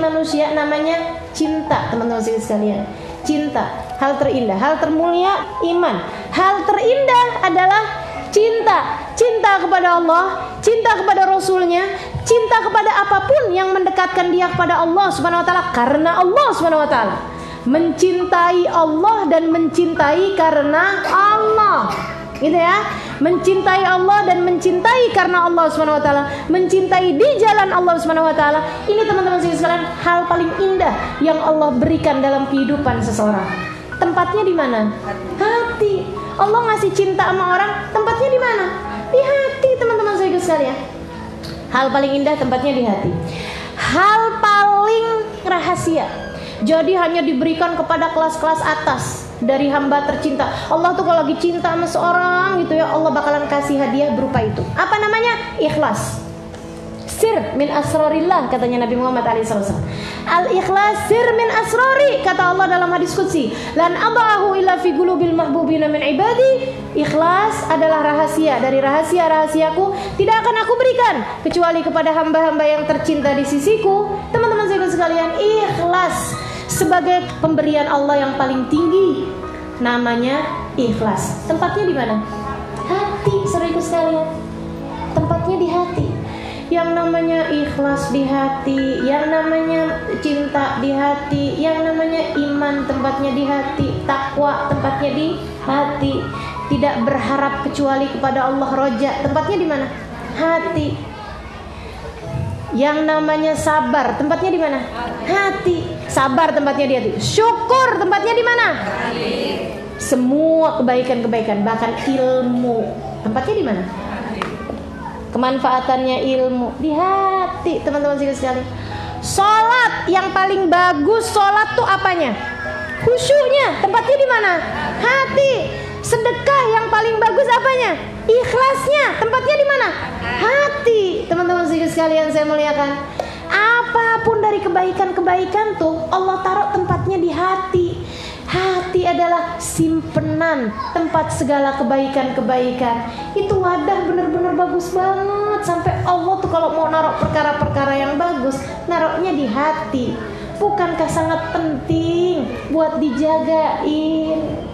manusia namanya cinta, teman-teman sekalian. Cinta, hal terindah, hal termulia iman. Hal terindah adalah cinta. Cinta kepada Allah, cinta kepada Rasulnya, cinta kepada apa pun yang mendekatkan dia kepada Allah Subhanahu wa taala karena Allah Subhanahu wa taala. Mencintai Allah dan mencintai karena Allah. Gitu ya. Mencintai Allah dan mencintai karena Allah Subhanahu wa taala, mencintai di jalan Allah Subhanahu wa taala. Ini teman-teman sekalian hal paling indah yang Allah berikan dalam kehidupan seseorang. Tempatnya di mana? Hati. Allah ngasih cinta sama orang, tempatnya di mana? Di hati, teman-teman sekalian. Hal paling indah tempatnya di hati. Hal paling rahasia. Jadi hanya diberikan kepada kelas-kelas atas dari hamba tercinta. Allah tuh kalau lagi cinta sama seorang gitu ya, Allah bakalan kasih hadiah berupa itu. Apa namanya? Ikhlas. Sir min asrorillah katanya Nabi Muhammad SAW. Al ikhlas sir min asrori kata Allah dalam hadis qudsi. Lan abahu illa fi qulubil mahbubina min ibadi. Ikhlas adalah rahasia dari rahasia-rahasiaku tidak akan aku berikan kecuali kepada hamba-hamba yang tercinta di sisiku. Teman-teman sekalian, ikhlas sebagai pemberian Allah yang paling tinggi namanya ikhlas. Tempatnya di mana? Hati, serius sekalian. Tempatnya di hati. Yang namanya ikhlas di hati, yang namanya cinta di hati, yang namanya iman tempatnya di hati, takwa tempatnya di hati. Tidak berharap kecuali kepada Allah roja. Tempatnya di mana? Hati. Yang namanya sabar, tempatnya di mana? Hati. Sabar tempatnya di hati. Syukur tempatnya di mana? Semua kebaikan-kebaikan, bahkan ilmu. Tempatnya di mana? Kemanfaatannya ilmu di hati, teman-teman sekalian. Salat yang paling bagus salat tuh apanya? Khusyuknya. Tempatnya di mana? Hati. Sedekah yang paling bagus apanya? Ikhlasnya. Tempatnya di mana? Hati. Teman-teman sekalian saya muliakan. Apa pun dari kebaikan-kebaikan tuh Allah taruh tempatnya di hati. Hati adalah simpenan tempat segala kebaikan-kebaikan. Itu wadah bener-bener bagus banget sampai Allah tuh kalau mau naruh perkara-perkara yang bagus, naruhnya di hati. Bukankah sangat penting buat dijagain?